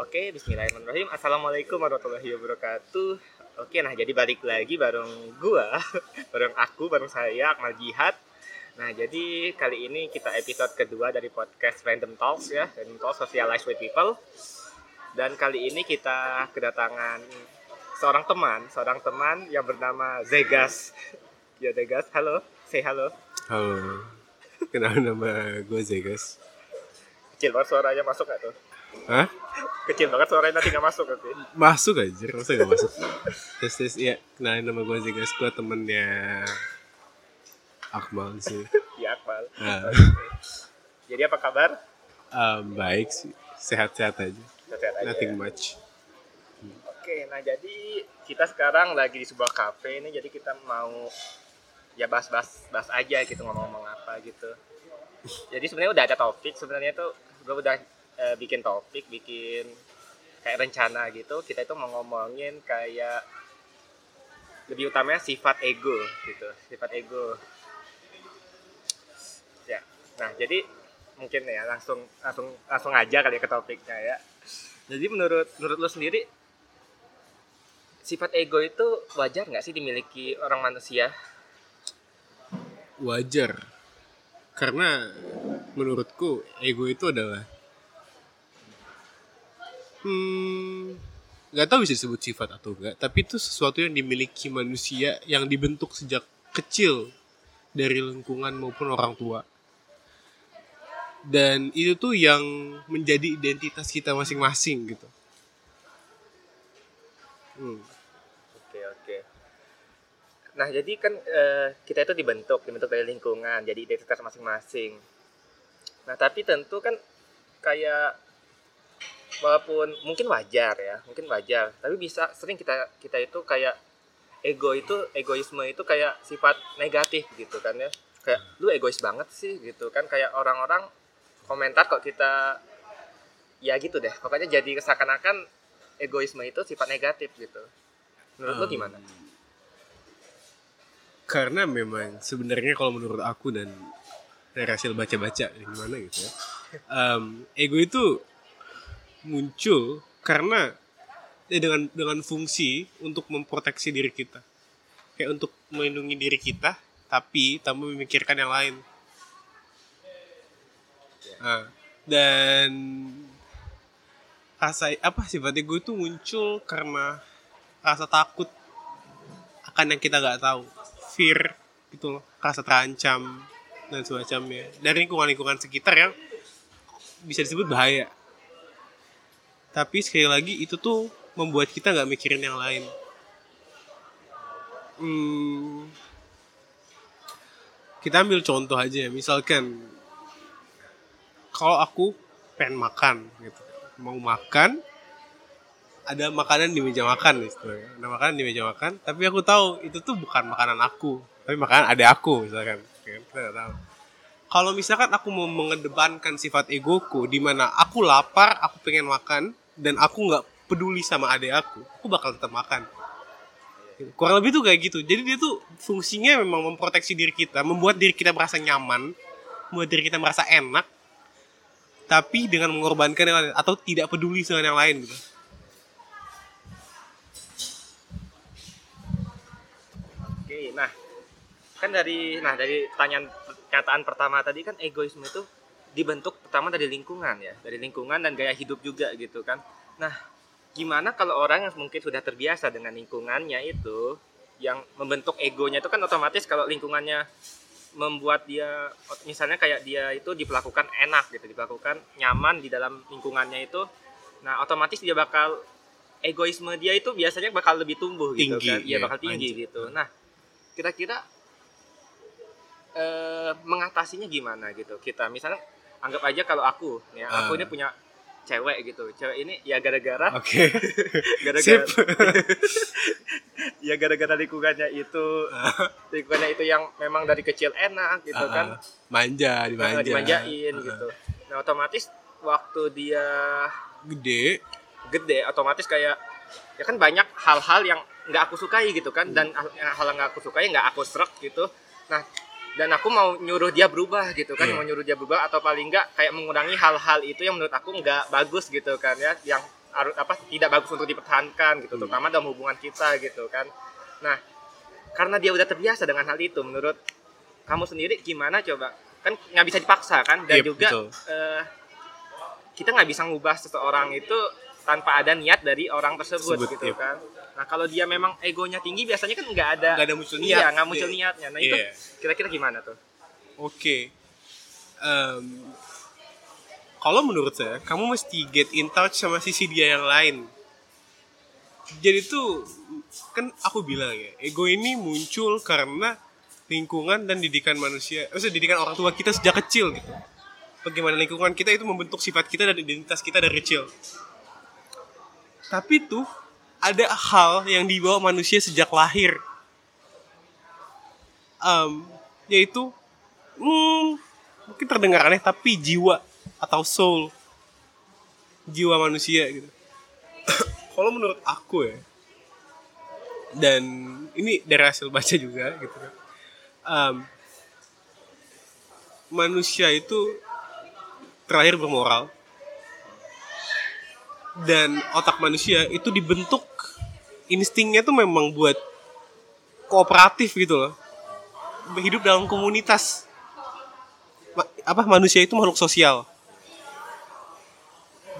Oke, bismillahirrahmanirrahim. Assalamualaikum warahmatullahi wabarakatuh. Oke, nah jadi balik lagi bareng gua, bareng aku, bareng saya Akmal Jihad. Nah, jadi kali ini kita episode kedua dari podcast Random Talks ya, Random Talks Socialize with People. Dan kali ini kita kedatangan seorang teman, seorang teman yang bernama Zegas. Ya Zegas, halo, say halo. Halo, kenal nama gue Zegas. Kecil banget suaranya masuk gak tuh? Hah? Kecil banget suaranya nanti gak masuk nanti. Masuk aja, masa gak masuk? Tes tes, iya, kenalin nama gue Zegas, gue temennya Akmal sih. Ya, Akmal. Nah, Jadi apa kabar? um, baik sih, sehat-sehat aja, Sehat aja. nothing much. Oke, nah jadi kita sekarang lagi di sebuah kafe ini, jadi kita mau ya bahas-bahas bahas aja gitu ngomong-ngomong apa gitu. Jadi sebenarnya udah ada topik, sebenarnya tuh gue udah eh, bikin topik, bikin kayak rencana gitu. Kita itu mau ngomongin kayak lebih utamanya sifat ego gitu, sifat ego. Ya, nah jadi mungkin ya langsung langsung langsung aja kali ya ke topiknya ya. Jadi menurut menurut lo sendiri sifat ego itu wajar nggak sih dimiliki orang manusia? Wajar, karena menurutku ego itu adalah hmm, nggak tahu bisa disebut sifat atau enggak, tapi itu sesuatu yang dimiliki manusia yang dibentuk sejak kecil dari lingkungan maupun orang tua. Dan itu tuh yang menjadi identitas kita masing-masing gitu. Hmm. Oke oke. Nah jadi kan eh, kita itu dibentuk dibentuk dari lingkungan jadi identitas masing-masing. Nah tapi tentu kan kayak walaupun mungkin wajar ya mungkin wajar. Tapi bisa sering kita kita itu kayak ego itu egoisme itu kayak sifat negatif gitu kan ya. Kayak lu egois banget sih gitu kan. Kayak orang-orang komentar kok kita ya gitu deh. Pokoknya jadi seakan-akan egoisme itu sifat negatif gitu. Menurut lu Um, gimana? Karena memang sebenarnya kalau menurut aku dan dari hasil baca-baca gimana gitu ya, em, ego itu muncul karena eh, dengan dengan fungsi untuk memproteksi diri kita, kayak untuk melindungi diri kita, tapi tanpa memikirkan yang lain. Nah, dan rasa apa sifat ego itu muncul karena rasa takut akan yang kita nggak tahu. Fear gitu loh rasa terancam dan semacamnya dari lingkungan-lingkungan sekitar yang bisa disebut bahaya tapi sekali lagi itu tuh membuat kita nggak mikirin yang lain hmm, kita ambil contoh aja misalkan kalau aku pengen makan gitu mau makan ada makanan di meja makan istilahnya. ada makanan di meja makan tapi aku tahu itu tuh bukan makanan aku tapi makanan ada aku misalkan Ya kan? kita kalau misalkan aku mau mengedepankan sifat egoku di mana aku lapar aku pengen makan dan aku nggak peduli sama adik aku aku bakal tetap makan. Kurang lebih tuh kayak gitu. Jadi dia tuh fungsinya memang memproteksi diri kita membuat diri kita merasa nyaman membuat diri kita merasa enak tapi dengan mengorbankan yang lain atau tidak peduli dengan yang lain gitu. Oke, nah kan dari nah dari pertanyaan pernyataan pertama tadi kan egoisme itu dibentuk pertama dari lingkungan ya, dari lingkungan dan gaya hidup juga gitu kan. Nah, gimana kalau orang yang mungkin sudah terbiasa dengan lingkungannya itu yang membentuk egonya itu kan otomatis kalau lingkungannya membuat dia misalnya kayak dia itu diperlakukan enak gitu, diperlakukan nyaman di dalam lingkungannya itu. Nah, otomatis dia bakal egoisme dia itu biasanya bakal lebih tumbuh gitu Tinggi, kan. Iya, iya, bakal tinggi lanjut. gitu. Nah, kira-kira eh, mengatasinya gimana gitu? Kita misalnya anggap aja kalau aku ya, aku Ah. ini punya cewek gitu. Cewek ini ya gara-gara oke gara-gara Sip. ya gara-gara lingkungannya itu lingkungannya itu yang memang dari kecil enak gitu Ah, kan. ah. manja dimanja dimanjain Ah, ah. gitu. Nah, otomatis waktu dia gede gede otomatis kayak ya kan banyak hal-hal yang nggak aku sukai gitu kan dan hal hal yang nggak aku sukai nggak aku serak gitu nah dan aku mau nyuruh dia berubah gitu kan Iya. mau nyuruh dia berubah atau paling nggak kayak mengurangi hal-hal itu yang menurut aku nggak bagus gitu kan ya yang apa tidak bagus untuk dipertahankan gitu Hmm. terutama dalam hubungan kita gitu kan nah karena dia udah terbiasa dengan hal itu menurut kamu sendiri gimana coba kan nggak bisa dipaksa kan dan Yep, juga betul. eh, kita nggak bisa ngubah seseorang itu tanpa ada niat dari orang tersebut Tersebut, gitu yep. kan nah kalau dia memang egonya tinggi biasanya kan nggak ada Nggak ada muncul iya niat. nggak muncul Iya. niatnya nah itu Iya. kira-kira gimana tuh Oke. Em, kalau menurut saya, kamu mesti get in touch sama sisi dia yang lain. Jadi tuh kan aku bilang ya, ego ini muncul karena lingkungan dan didikan manusia, maksudnya didikan orang tua kita sejak kecil gitu. Bagaimana lingkungan kita itu membentuk sifat kita dan identitas kita dari kecil. Tapi tuh ada hal yang dibawa manusia sejak lahir. Em, yaitu hmm, mungkin terdengar aneh tapi jiwa atau soul. Jiwa manusia gitu. Kalau menurut aku ya dan ini dari hasil baca juga gitu kan. Em, manusia itu terakhir bermoral dan otak manusia itu dibentuk instingnya tuh memang buat kooperatif gitu loh. Hidup dalam komunitas. Ma- apa manusia itu makhluk sosial.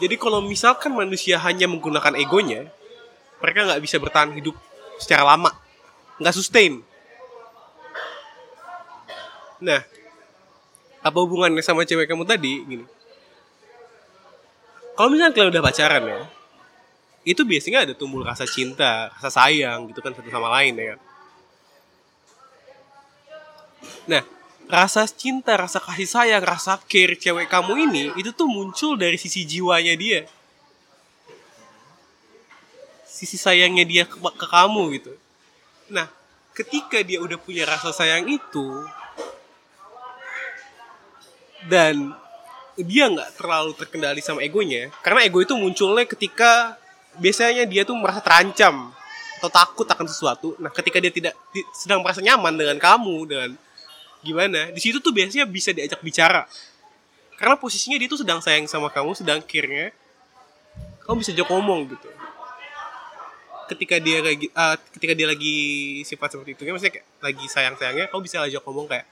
Jadi kalau misalkan manusia hanya menggunakan egonya mereka nggak bisa bertahan hidup secara lama nggak sustain. Nah apa hubungannya sama cewek kamu tadi? Gini kalau misalnya kalian udah pacaran ya itu biasanya ada tumbuh rasa cinta rasa sayang gitu kan satu sama lain ya kan Nah, rasa cinta, rasa kasih sayang, rasa care cewek kamu ini itu tuh muncul dari sisi jiwanya dia. Sisi sayangnya dia ke, ke kamu gitu. Nah, ketika dia udah punya rasa sayang itu dan dia nggak terlalu terkendali sama egonya, karena ego itu munculnya ketika biasanya dia tuh merasa terancam atau takut akan sesuatu. Nah, ketika dia tidak di- sedang merasa nyaman dengan kamu dengan gimana di situ tuh biasanya bisa diajak bicara. Karena posisinya dia tuh sedang sayang sama kamu sedang care kamu bisa ajak ngomong gitu. Ketika dia kayak gi- ah, ketika dia lagi sifat seperti itu kan maksudnya kayak lagi sayang sayangnya kamu bisa ajak ngomong kayak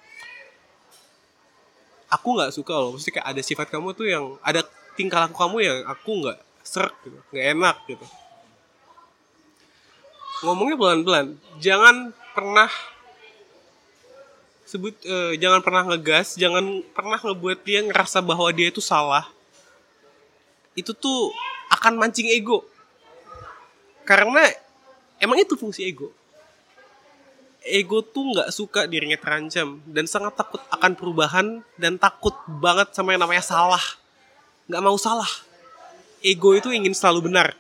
aku nggak suka loh. Maksudnya kayak ada sifat kamu tuh yang ada tingkah laku kamu yang aku nggak serak gitu nggak enak gitu. Ngomongnya pelan-pelan. Jangan pernah sebut eh, jangan pernah ngegas jangan pernah ngebuat dia ngerasa bahwa dia itu salah. Itu tuh akan mancing ego. Karena emang itu fungsi ego ego tuh nggak suka dirinya terancam dan sangat takut akan perubahan dan takut banget sama yang namanya salah nggak mau salah ego itu ingin selalu benar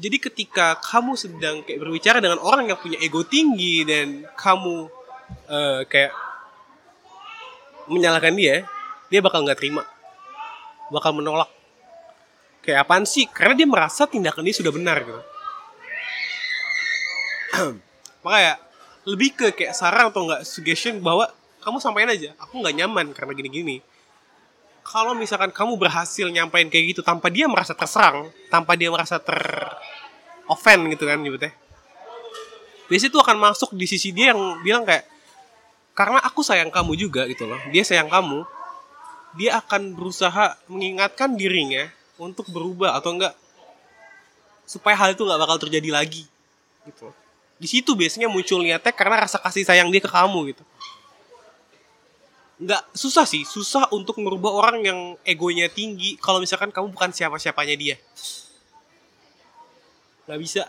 jadi ketika kamu sedang kayak berbicara dengan orang yang punya ego tinggi dan kamu eh, kayak menyalahkan dia, dia bakal nggak terima, bakal menolak. Kayak apaan sih? Karena dia merasa tindakan dia sudah benar gitu. Makanya lebih ke kayak saran atau nggak suggestion bahwa kamu sampaikan aja, aku nggak nyaman karena gini-gini. Kalau misalkan kamu berhasil nyampain kayak gitu tanpa dia merasa terserang, tanpa dia merasa ter offend gitu kan nyebutnya. Biasanya itu akan masuk di sisi dia yang bilang kayak karena aku sayang kamu juga gitu loh. Dia sayang kamu. Dia akan berusaha mengingatkan dirinya untuk berubah atau enggak supaya hal itu nggak bakal terjadi lagi gitu. Di situ biasanya muncul niatnya karena rasa kasih sayang dia ke kamu gitu. Nggak susah sih, susah untuk merubah orang yang egonya tinggi kalau misalkan kamu bukan siapa-siapanya dia. Nggak bisa.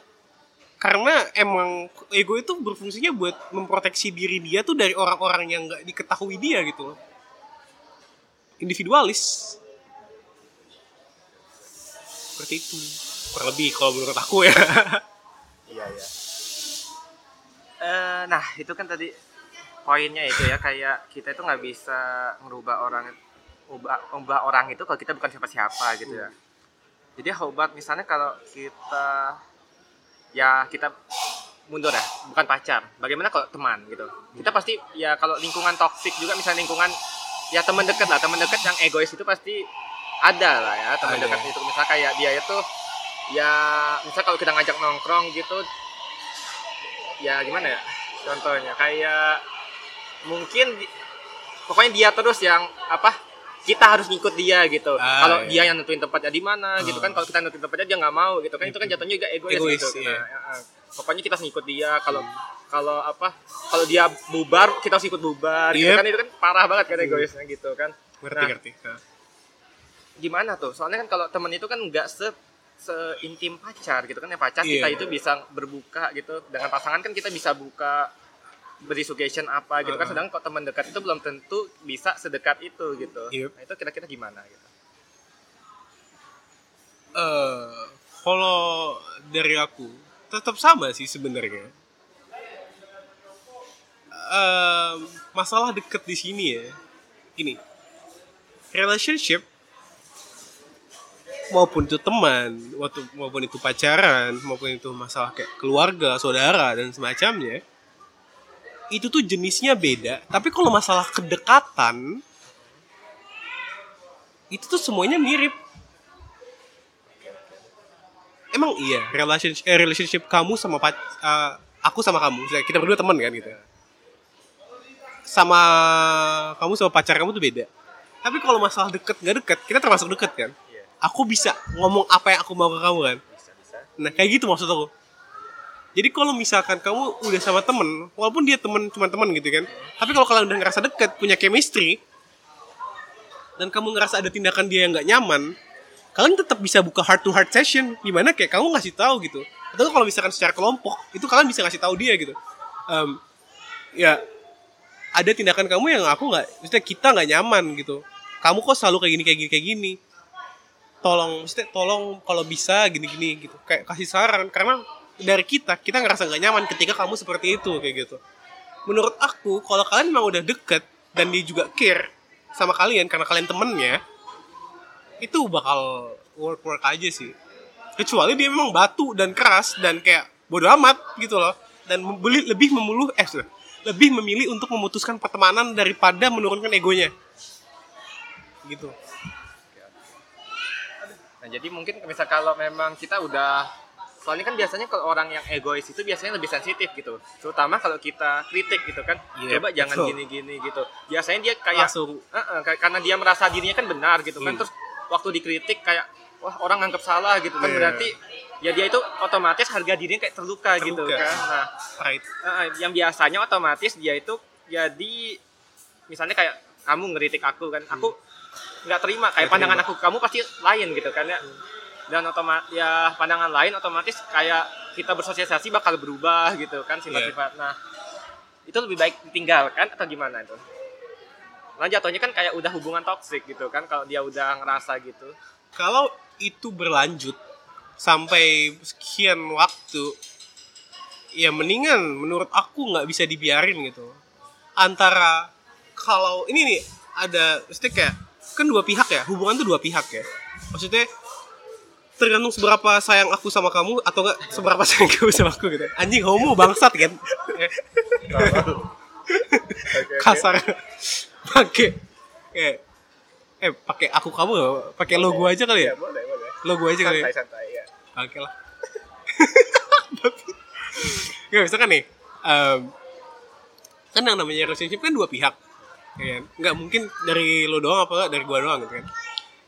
Karena emang ego itu berfungsinya buat memproteksi diri dia tuh dari orang-orang yang nggak diketahui dia gitu individualis. Seperti itu. Kurang lebih kalau menurut aku ya. Iya iya. Eh, nah itu kan tadi poinnya itu ya kayak kita itu nggak bisa merubah orang ubah, ubah orang itu kalau kita bukan siapa-siapa gitu ya. Jadi obat misalnya kalau kita ya kita mundur ya, bukan pacar. Bagaimana kalau teman gitu? Kita pasti ya kalau lingkungan toksik juga misalnya lingkungan ya teman dekat lah, teman dekat yang egois itu pasti ada lah ya teman dekat itu misalnya kayak dia itu ya misal kalau kita ngajak nongkrong gitu ya gimana ya contohnya kayak mungkin pokoknya dia terus yang apa kita harus ngikut dia gitu Ah, kalau iya. dia yang nentuin tempatnya di mana gitu kan Ah. kalau kita nentuin tempatnya dia nggak mau gitu kan itu kan jatuhnya juga egois, Egois, gitu iya. Nah, ya, ah. pokoknya kita harus ngikut dia kalau kalau apa kalau dia bubar kita harus ikut bubar gitu Yep. kan itu kan parah banget kan egoisnya gitu kan ngerti Nah, ngerti gimana tuh soalnya kan kalau temen itu kan nggak se seintim pacar gitu kan ya pacar Iya. kita itu bisa berbuka gitu dengan pasangan kan kita bisa buka beri suggestion apa gitu kan Uh-uh. sedangkan kalau teman dekat itu belum tentu bisa sedekat itu gitu Yep. nah, itu kira-kira gimana gitu eh kalau dari aku tetap sama sih sebenarnya. Em, masalah deket di sini ya, gini, relationship maupun itu teman, waktu maupun itu pacaran, maupun itu masalah kayak keluarga, saudara dan semacamnya, itu tuh jenisnya beda. Tapi kalau masalah kedekatan, itu tuh semuanya mirip emang iya relationship eh, relationship kamu sama eh, aku sama kamu kita berdua teman kan gitu sama kamu sama pacar kamu tuh beda tapi kalau masalah deket nggak deket kita termasuk deket kan. Aku bisa ngomong apa yang aku mau ke kamu kan? Bisa bisa. Nah kayak gitu maksud aku. Jadi kalau misalkan kamu udah sama temen walaupun dia temen cuma temen gitu kan? Tapi kalau kalian udah ngerasa deket punya chemistry dan kamu ngerasa ada tindakan dia yang nggak nyaman kalian tetap bisa buka heart to heart session di mana kayak kamu ngasih tahu gitu. Atau kalau misalkan secara kelompok itu kalian bisa ngasih tahu dia gitu. Em, ya ada tindakan kamu yang aku nggak maksudnya kita nggak nyaman gitu. Kamu kok selalu kayak gini kayak gini kayak gini tolong maksudnya tolong kalau bisa gini-gini gitu. Kayak kasih saran karena dari kita kita ngerasa nggak nyaman ketika kamu seperti itu kayak gitu. Menurut aku kalau kalian memang udah deket dan dia juga care sama kalian karena kalian temennya itu bakal work work aja sih. Kecuali dia memang batu dan keras dan kayak bodoh amat gitu loh. Dan membeli lebih memuluh eh sorry, lebih memilih untuk memutuskan pertemanan daripada menurunkan egonya. Gitu jadi mungkin misal kalau memang kita udah soalnya kan biasanya kalau orang yang egois itu biasanya lebih sensitif gitu. Terutama kalau kita kritik gitu kan Iya, coba jangan gini-gini gitu. Biasanya dia kayak langsung. Heeh, kayak- karena dia merasa dirinya kan benar gitu kan Iya. terus waktu dikritik kayak wah orang nganggap salah gitu kan. Iya. berarti ya dia itu otomatis harga dirinya kayak terluka, gitu Terluka. kan. Nah right. heeh, yang biasanya otomatis dia itu jadi misalnya kayak kamu ngeritik aku kan. Aku nggak terima kayak Nggak pandangan terima. aku kamu pasti lain gitu kan ya. Dan otomatis ya pandangan lain otomatis kayak kita bersosialisasi bakal berubah gitu kan sifat-sifat. Nah itu lebih baik ditinggalkan atau gimana itu? Nah jatuhnya kan kayak udah hubungan toksik gitu kan kalau dia udah ngerasa gitu. Kalau itu berlanjut sampai sekian waktu ya mendingan menurut aku nggak bisa dibiarin gitu. Antara kalau ini nih ada maksudnya kayak kan dua pihak ya? Hubungan tuh dua pihak ya? Maksudnya tergantung seberapa sayang aku sama kamu atau enggak seberapa sayang kamu sama aku gitu. Anjing homo bangsat kan kasar. Pakai eh eh pakai aku kamu nggak pakai logo aja kali ya? Boleh boleh. Logo aja kali ya? Santai ya Oke lah. Gak misalkan nih, em, kan yang namanya relationship kan dua pihak, ya kan? Nggak mungkin dari lo doang apa dari gua doang gitu kan?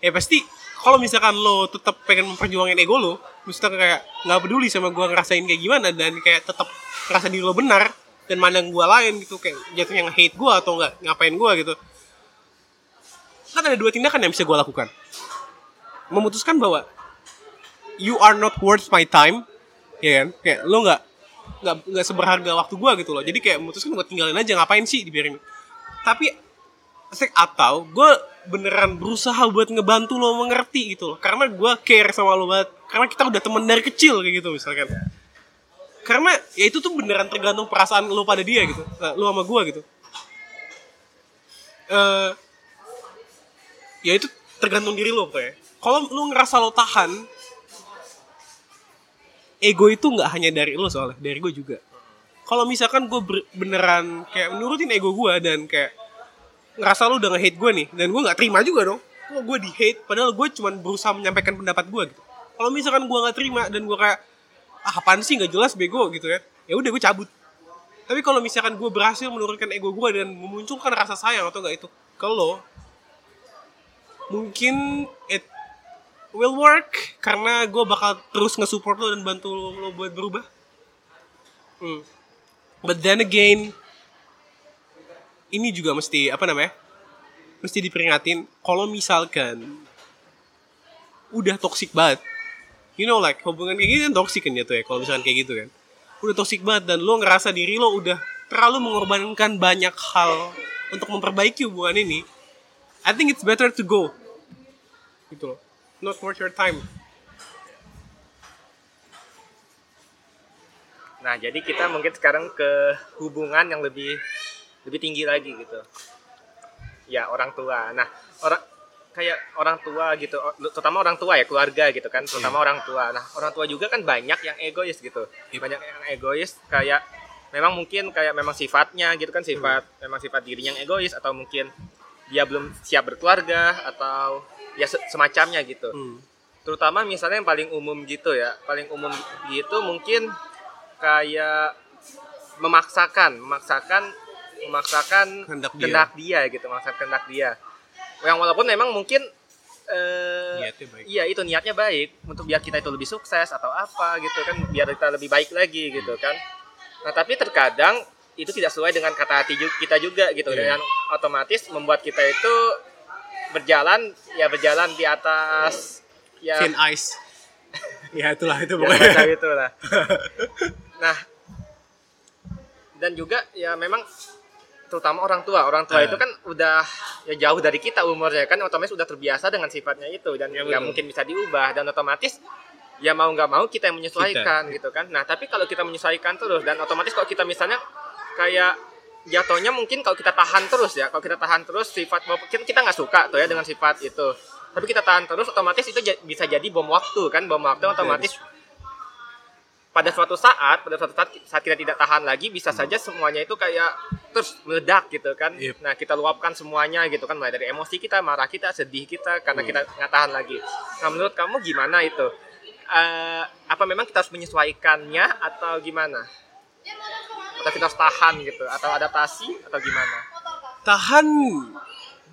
Ya pasti kalau misalkan lo tetap pengen memperjuangin ego lo, misalkan kayak nggak peduli sama gua ngerasain kayak gimana dan kayak tetap ngerasa diri lo benar dan mandang gua lain gitu kayak jatuhnya nge-hate gua atau nggak ngapain gua gitu. Kan ada dua tindakan yang bisa gua lakukan. Memutuskan bahwa you are not worth my time ya kan kayak lo nggak nggak nggak seberharga waktu gua gitu loh jadi kayak memutuskan gue tinggalin aja ngapain sih dibiarin tapi atau gue beneran berusaha buat ngebantu lo mengerti gitu loh. Karena gue care sama lo banget. Karena kita udah temen dari kecil kayak gitu misalkan. Karena ya itu tuh beneran tergantung perasaan lo pada dia gitu. Nah, lo sama gue gitu. Eh ya itu tergantung diri lo pokoknya. Kalau lo ngerasa lo tahan ego itu nggak hanya dari lo soalnya dari gue juga kalau misalkan gue beneran kayak menurutin ego gue dan kayak ngerasa lo udah nge-hate gue nih dan gue nggak terima juga dong. Kok gue di hate padahal gue cuma berusaha menyampaikan pendapat gue gitu. Kalau misalkan gue nggak terima dan gue kayak ah apaan sih? Nggak jelas bego gitu ya ya udah gue cabut. Tapi kalau misalkan gue berhasil menurunkan ego gue dan memunculkan rasa sayang atau enggak itu lo mungkin it will work karena gue bakal terus nge-support lo dan bantu lo buat berubah. Hmm. But then again ini juga mesti apa namanya mesti diperingatin. Kalau misalkan udah toxic banget you know like hubungan kayak gini kan toxic kan tuh ya kalau misalkan kayak gitu kan. Udah toxic banget dan lo ngerasa diri lo udah terlalu mengorbankan banyak hal untuk memperbaiki hubungan ini I think it's better to go. Gitu loh. Not worth your time Nah, jadi kita mungkin sekarang ke hubungan yang lebih lebih tinggi lagi gitu ya orang tua nah orang kayak orang tua gitu terutama orang tua ya keluarga gitu kan terutama yeah. orang tua nah orang tua juga kan banyak yang egois gitu yeah. banyak yang egois kayak memang mungkin kayak memang sifatnya gitu kan sifat hmm. memang sifat dirinya yang egois atau mungkin dia belum siap berkeluarga atau ya semacamnya gitu hmm. terutama misalnya yang paling umum gitu ya paling umum gitu mungkin kayak memaksakan memaksakan memaksakan kehendak dia. dia gitu memaksakan kehendak dia. Yang walaupun memang mungkin uh, iya itu niatnya baik untuk biar kita itu lebih sukses atau apa gitu kan biar kita lebih baik lagi gitu kan. Nah tapi terkadang itu tidak sesuai dengan kata hati kita juga gitu. Yeah. dengan otomatis membuat kita itu berjalan ya berjalan di atas ya thin ice. Ya itulah itu ya, pokoknya. ya, itulah nah dan juga ya memang terutama orang tua. Orang tua uh. itu kan udah ya jauh dari kita umurnya kan otomatis udah terbiasa dengan sifatnya itu dan ya, nggak mungkin bisa diubah dan otomatis ya mau nggak mau kita yang menyesuaikan kita. gitu kan. Nah tapi kalau kita menyesuaikan terus dan otomatis kalau kita misalnya kayak jatuhnya mungkin kalau kita tahan terus ya kalau kita tahan terus sifat kita kita nggak suka tuh ya dengan sifat itu. Tapi kita tahan terus otomatis itu bisa jadi bom waktu kan bom waktu otomatis pada suatu saat pada suatu saat saat kita tidak tahan lagi bisa hmm. saja semuanya itu kayak terus meledak gitu kan. Yep. nah kita luapkan semuanya gitu kan mulai dari emosi kita marah kita sedih kita karena hmm. kita nggak tahan lagi. Nah menurut kamu gimana itu? Uh, apa memang kita harus menyesuaikannya atau gimana? Atau kita harus tahan gitu atau adaptasi atau gimana? Tahan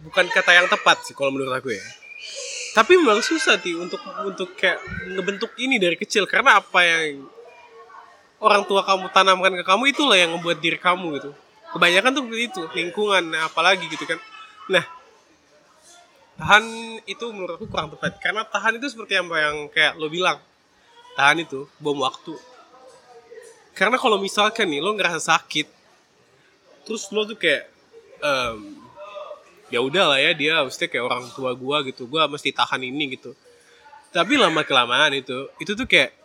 bukan kata yang tepat sih kalau menurut aku ya. Tapi memang susah sih untuk untuk kayak ngebentuk ini dari kecil. Karena apa yang orang tua kamu tanamkan ke kamu itulah yang membuat diri kamu gitu. Kebanyakan tuh itu lingkungan apalagi gitu kan. Nah tahan itu menurut aku kurang tepat karena tahan itu seperti apa yang kayak lo bilang. Tahan itu bom waktu. Karena kalau misalkan nih lo ngerasa sakit terus lo tuh kayak um, ya udah lah ya dia mesti kayak orang tua gua gitu gua mesti tahan ini gitu. Tapi lama kelamaan itu itu tuh kayak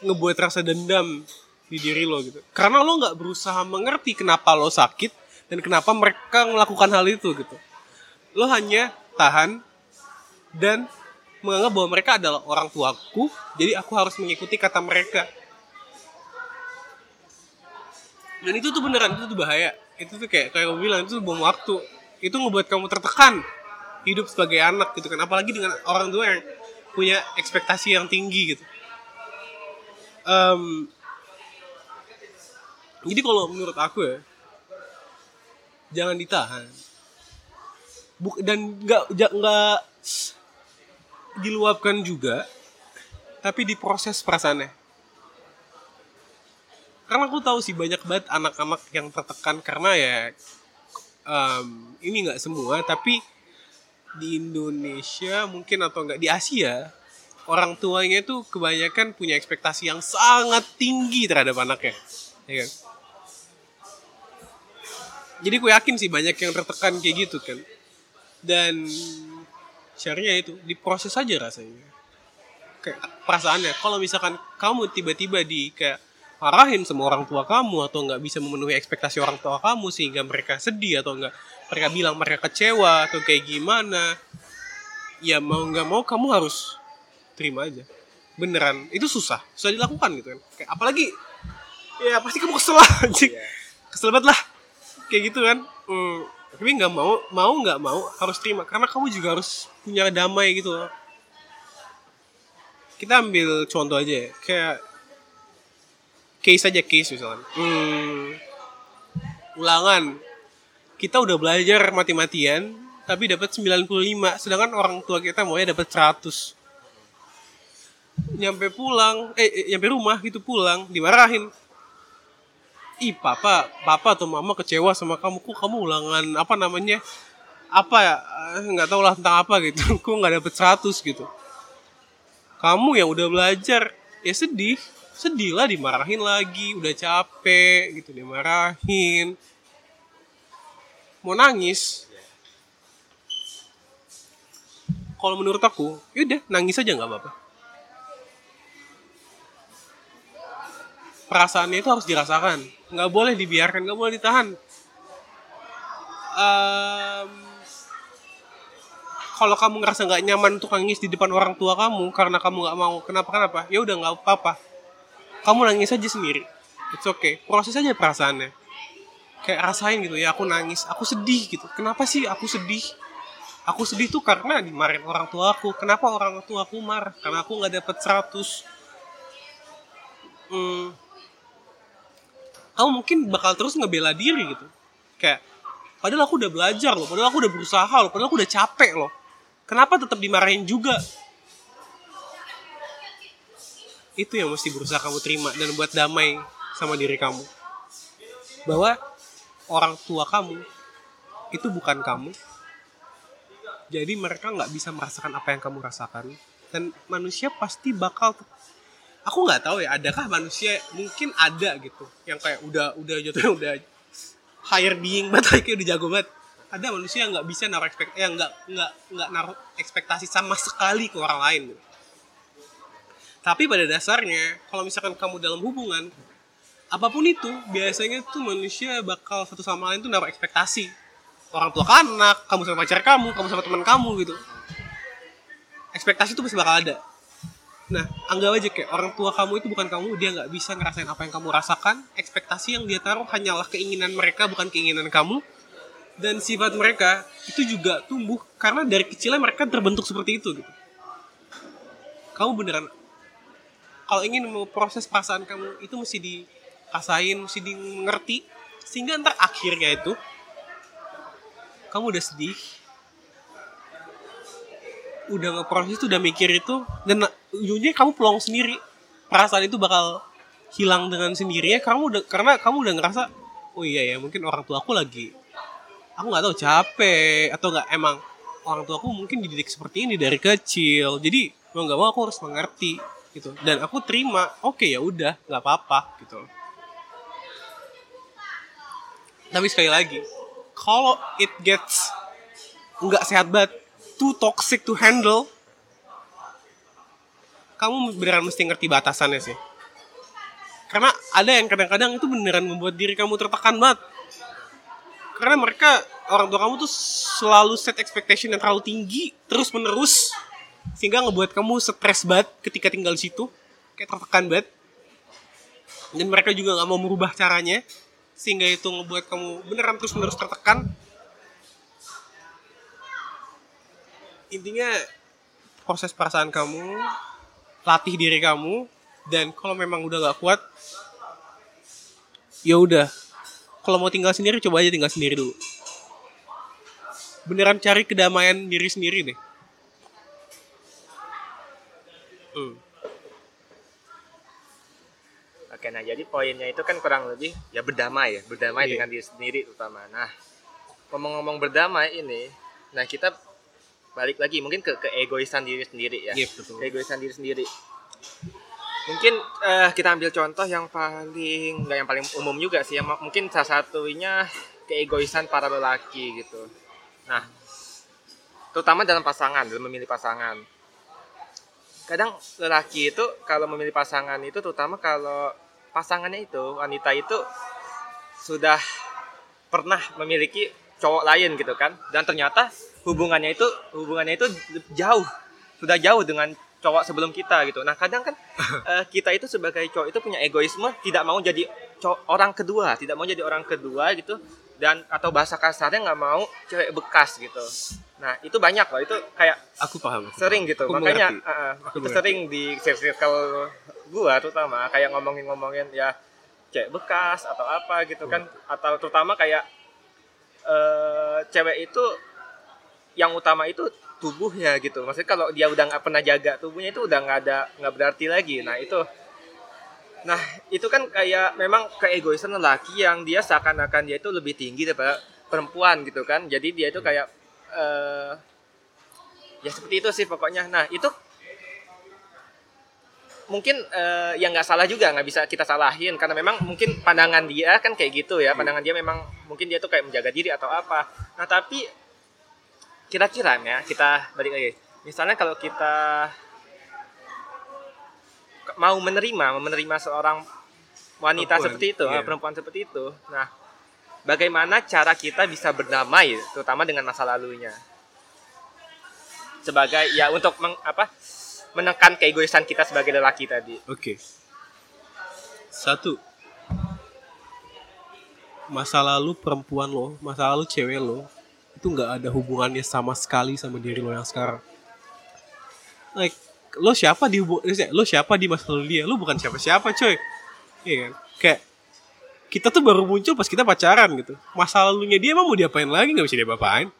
ngebuat rasa dendam di diri lo gitu. Karena lo nggak berusaha mengerti kenapa lo sakit dan kenapa mereka melakukan hal itu gitu. Lo hanya tahan dan menganggap bahwa mereka adalah orang tuaku jadi aku harus mengikuti kata mereka. Dan itu tuh beneran itu tuh bahaya. Itu tuh kayak kayak gue bilang itu tuh bom waktu. Itu ngebuat kamu tertekan hidup sebagai anak gitu kan. Apalagi dengan orang tua yang punya ekspektasi yang tinggi gitu. Um, jadi kalau menurut aku ya jangan ditahan. Buk, dan nggak nggak diluapkan juga tapi diproses perasaannya. Karena aku tahu sih banyak banget anak-anak yang tertekan karena ya um, ini nggak semua tapi di Indonesia mungkin atau enggak di Asia orang tuanya itu kebanyakan punya ekspektasi yang sangat tinggi terhadap anaknya ya kan jadi gue yakin sih banyak yang tertekan kayak gitu kan. Dan syariah itu diproses aja rasanya. Kayak perasaannya kalau misalkan kamu tiba-tiba di kayak marahin sama orang tua kamu atau nggak bisa memenuhi ekspektasi orang tua kamu sehingga mereka sedih atau nggak mereka bilang mereka kecewa atau kayak gimana ya mau nggak mau kamu harus terima aja. Beneran itu susah susah dilakukan gitu kan. Kayak apalagi ya pasti kamu kesel aja yeah. kesel banget lah kayak gitu kan. Hmm. tapi nggak mau mau nggak mau harus terima. Karena kamu juga harus punya damai gitu loh. Kita ambil contoh aja ya kayak case aja case misalnya hmm, ulangan. Kita udah belajar mati-matian tapi dapat 95 sedangkan orang tua kita maunya dapat 100 nyampe pulang eh, eh nyampe rumah gitu pulang dimarahin ih papa papa atau mama kecewa sama kamu. Kok kamu ulangan apa namanya apa ya eh, nggak tahu lah tentang apa gitu. Kok nggak dapet 100 gitu. Kamu yang udah belajar ya sedih. Sedih lah dimarahin lagi. Udah capek gitu dimarahin. Mau nangis. Kalau menurut aku yaudah nangis aja nggak apa-apa. Perasaannya itu harus dirasakan nggak boleh dibiarkan nggak boleh ditahan. Um, kalau kamu ngerasa nggak nyaman untuk nangis di depan orang tua kamu karena kamu nggak mau kenapa kenapa? Ya udah nggak apa-apa. Kamu nangis aja sendiri. It's okay. Proses aja perasaannya. Kayak rasain gitu ya aku nangis aku sedih gitu. Kenapa sih aku sedih? Aku sedih tuh karena dimarahin orang tua aku. Kenapa orang tua aku marah? Karena aku nggak dapet 100 hmm, kamu mungkin bakal terus ngebela diri gitu. Kayak padahal aku udah belajar loh padahal aku udah berusaha loh padahal aku udah capek loh. Kenapa tetap dimarahin juga? Itu yang mesti berusaha kamu terima dan buat damai sama diri kamu. Bahwa orang tua kamu itu bukan kamu. Jadi mereka nggak bisa merasakan apa yang kamu rasakan. Dan manusia pasti bakal aku nggak tahu ya adakah manusia mungkin ada gitu yang kayak udah udah jatuhnya udah higher being banget kayak udah jago banget. Ada manusia yang nggak bisa naruh ekspekt yang nggak nggak nggak naruh ekspektasi sama sekali ke orang lain gitu. tapi pada dasarnya kalau misalkan kamu dalam hubungan apa pun itu biasanya tuh manusia bakal satu sama lain tuh naruh ekspektasi. Orang tua ke anak kamu sama pacar kamu kamu sama teman kamu gitu. Ekspektasi tuh pasti bakal ada Nah, anggap aja kayak orang tua kamu itu bukan kamu, dia nggak bisa ngerasain apa yang kamu rasakan. Ekspektasi yang dia taruh hanyalah keinginan mereka, bukan keinginan kamu. Dan sifat mereka itu juga tumbuh karena dari kecilnya mereka terbentuk seperti itu gitu. Kamu beneran kalau ingin mau proses perasaan kamu itu mesti dirasain, mesti di mengerti sehingga ntar akhirnya itu kamu udah sedih, udah ngeproses itu udah mikir itu dan ujungnya kamu pulang sendiri. Perasaan itu bakal hilang dengan sendirinya kamu udah karena kamu udah ngerasa oh iya ya mungkin orang tua aku lagi aku nggak tahu capek atau nggak emang orang tua aku mungkin dididik seperti ini dari kecil. Jadi mau nggak mau aku harus mengerti gitu. Dan aku terima oke ya udah nggak apa-apa gitu. Tapi sekali lagi kalau it gets nggak sehat banget too toxic to handle kamu beneran mesti ngerti batasannya sih. Karena ada yang kadang-kadang itu beneran membuat diri kamu tertekan banget. Karena mereka orang tua kamu tuh selalu set expectation yang terlalu tinggi terus menerus sehingga ngebuat kamu stres banget ketika tinggal di situ kayak tertekan banget. Dan mereka juga nggak mau merubah caranya sehingga itu ngebuat kamu beneran terus menerus tertekan. Intinya proses perasaan kamu latih diri kamu dan kalau memang udah gak kuat ya udah kalau mau tinggal sendiri coba aja tinggal sendiri dulu beneran cari kedamaian diri sendiri deh hmm. Oke, nah jadi poinnya itu kan kurang lebih ya berdamai ya, berdamai Iya. dengan diri sendiri terutama. Nah, ngomong-ngomong berdamai ini, nah kita balik lagi mungkin ke keegoisan diri sendiri ya. Iya, betul. Keegoisan diri sendiri. Mungkin eh, kita ambil contoh yang paling nggak yang paling umum juga sih, yang mungkin salah satunya keegoisan para lelaki gitu. Nah, terutama dalam pasangan, dalam memilih pasangan. Kadang lelaki itu kalau memilih pasangan itu terutama kalau pasangannya itu wanita itu sudah pernah memiliki cowok lain gitu kan dan ternyata hubungannya itu hubungannya itu jauh sudah jauh dengan cowok sebelum kita gitu. Nah kadang kan eh, kita itu sebagai cowok itu punya egoisme tidak mau jadi cowok orang kedua tidak mau jadi orang kedua gitu dan atau bahasa kasarnya nggak mau cewek bekas gitu. Nah itu banyak loh itu kayak aku paham aku sering gitu. Aku makanya mengerti. uh, uh, Aku itu mengerti. sering di circle gua terutama kayak ngomongin-ngomongin ya cewek bekas atau apa gitu kan atau terutama kayak eh cewek itu yang utama itu tubuhnya gitu. Maksudnya kalau dia udah nggak pernah jaga tubuhnya itu udah nggak ada nggak berarti lagi. Nah itu. Nah itu kan kayak memang keegoisan lelaki yang dia seakan-akan dia itu lebih tinggi daripada perempuan gitu kan. Jadi dia itu kayak eh ya seperti itu sih pokoknya. Nah itu mungkin eh, yang nggak salah juga nggak bisa kita salahin. Karena memang mungkin pandangan dia kan kayak gitu ya. Pandangan dia memang mungkin dia tuh kayak menjaga diri atau apa. Nah tapi kira-kira ya kita balik lagi misalnya kalau kita mau menerima menerima seorang wanita Perempuan, seperti itu iya. eh, perempuan seperti itu nah bagaimana cara kita bisa berdamai terutama dengan masa lalunya sebagai ya untuk meng, apa menekan keegoisan kita sebagai lelaki tadi Oke. Satu. Masa lalu perempuan lo, masa lalu cewek lo, itu nggak ada hubungannya sama sekali sama diri lo yang sekarang. Like, lo siapa di eh, lo siapa di masa lalu dia? Lo bukan siapa-siapa, coy. Iya kan? Kayak kita tuh baru muncul pas kita pacaran gitu. Masa lalunya dia emang mau diapain lagi nggak bisa dia apain